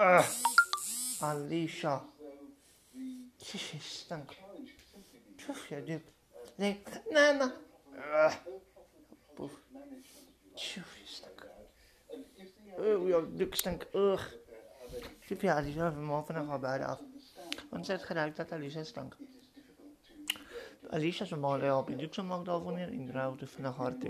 Ugh Alicia. stank? Toen Tjoef, jij dup. Nee, nana. Uh, poef. Tjoef, je stank. Oh, ja, duk stank. Ugh. Tjoef, ja, die zijn vanmorgen vannacht af. Want ze had gelijk dat Alicia stank. Alicia zijn morgen op. Duk zijn al wanneer in de ruilte vannacht hard.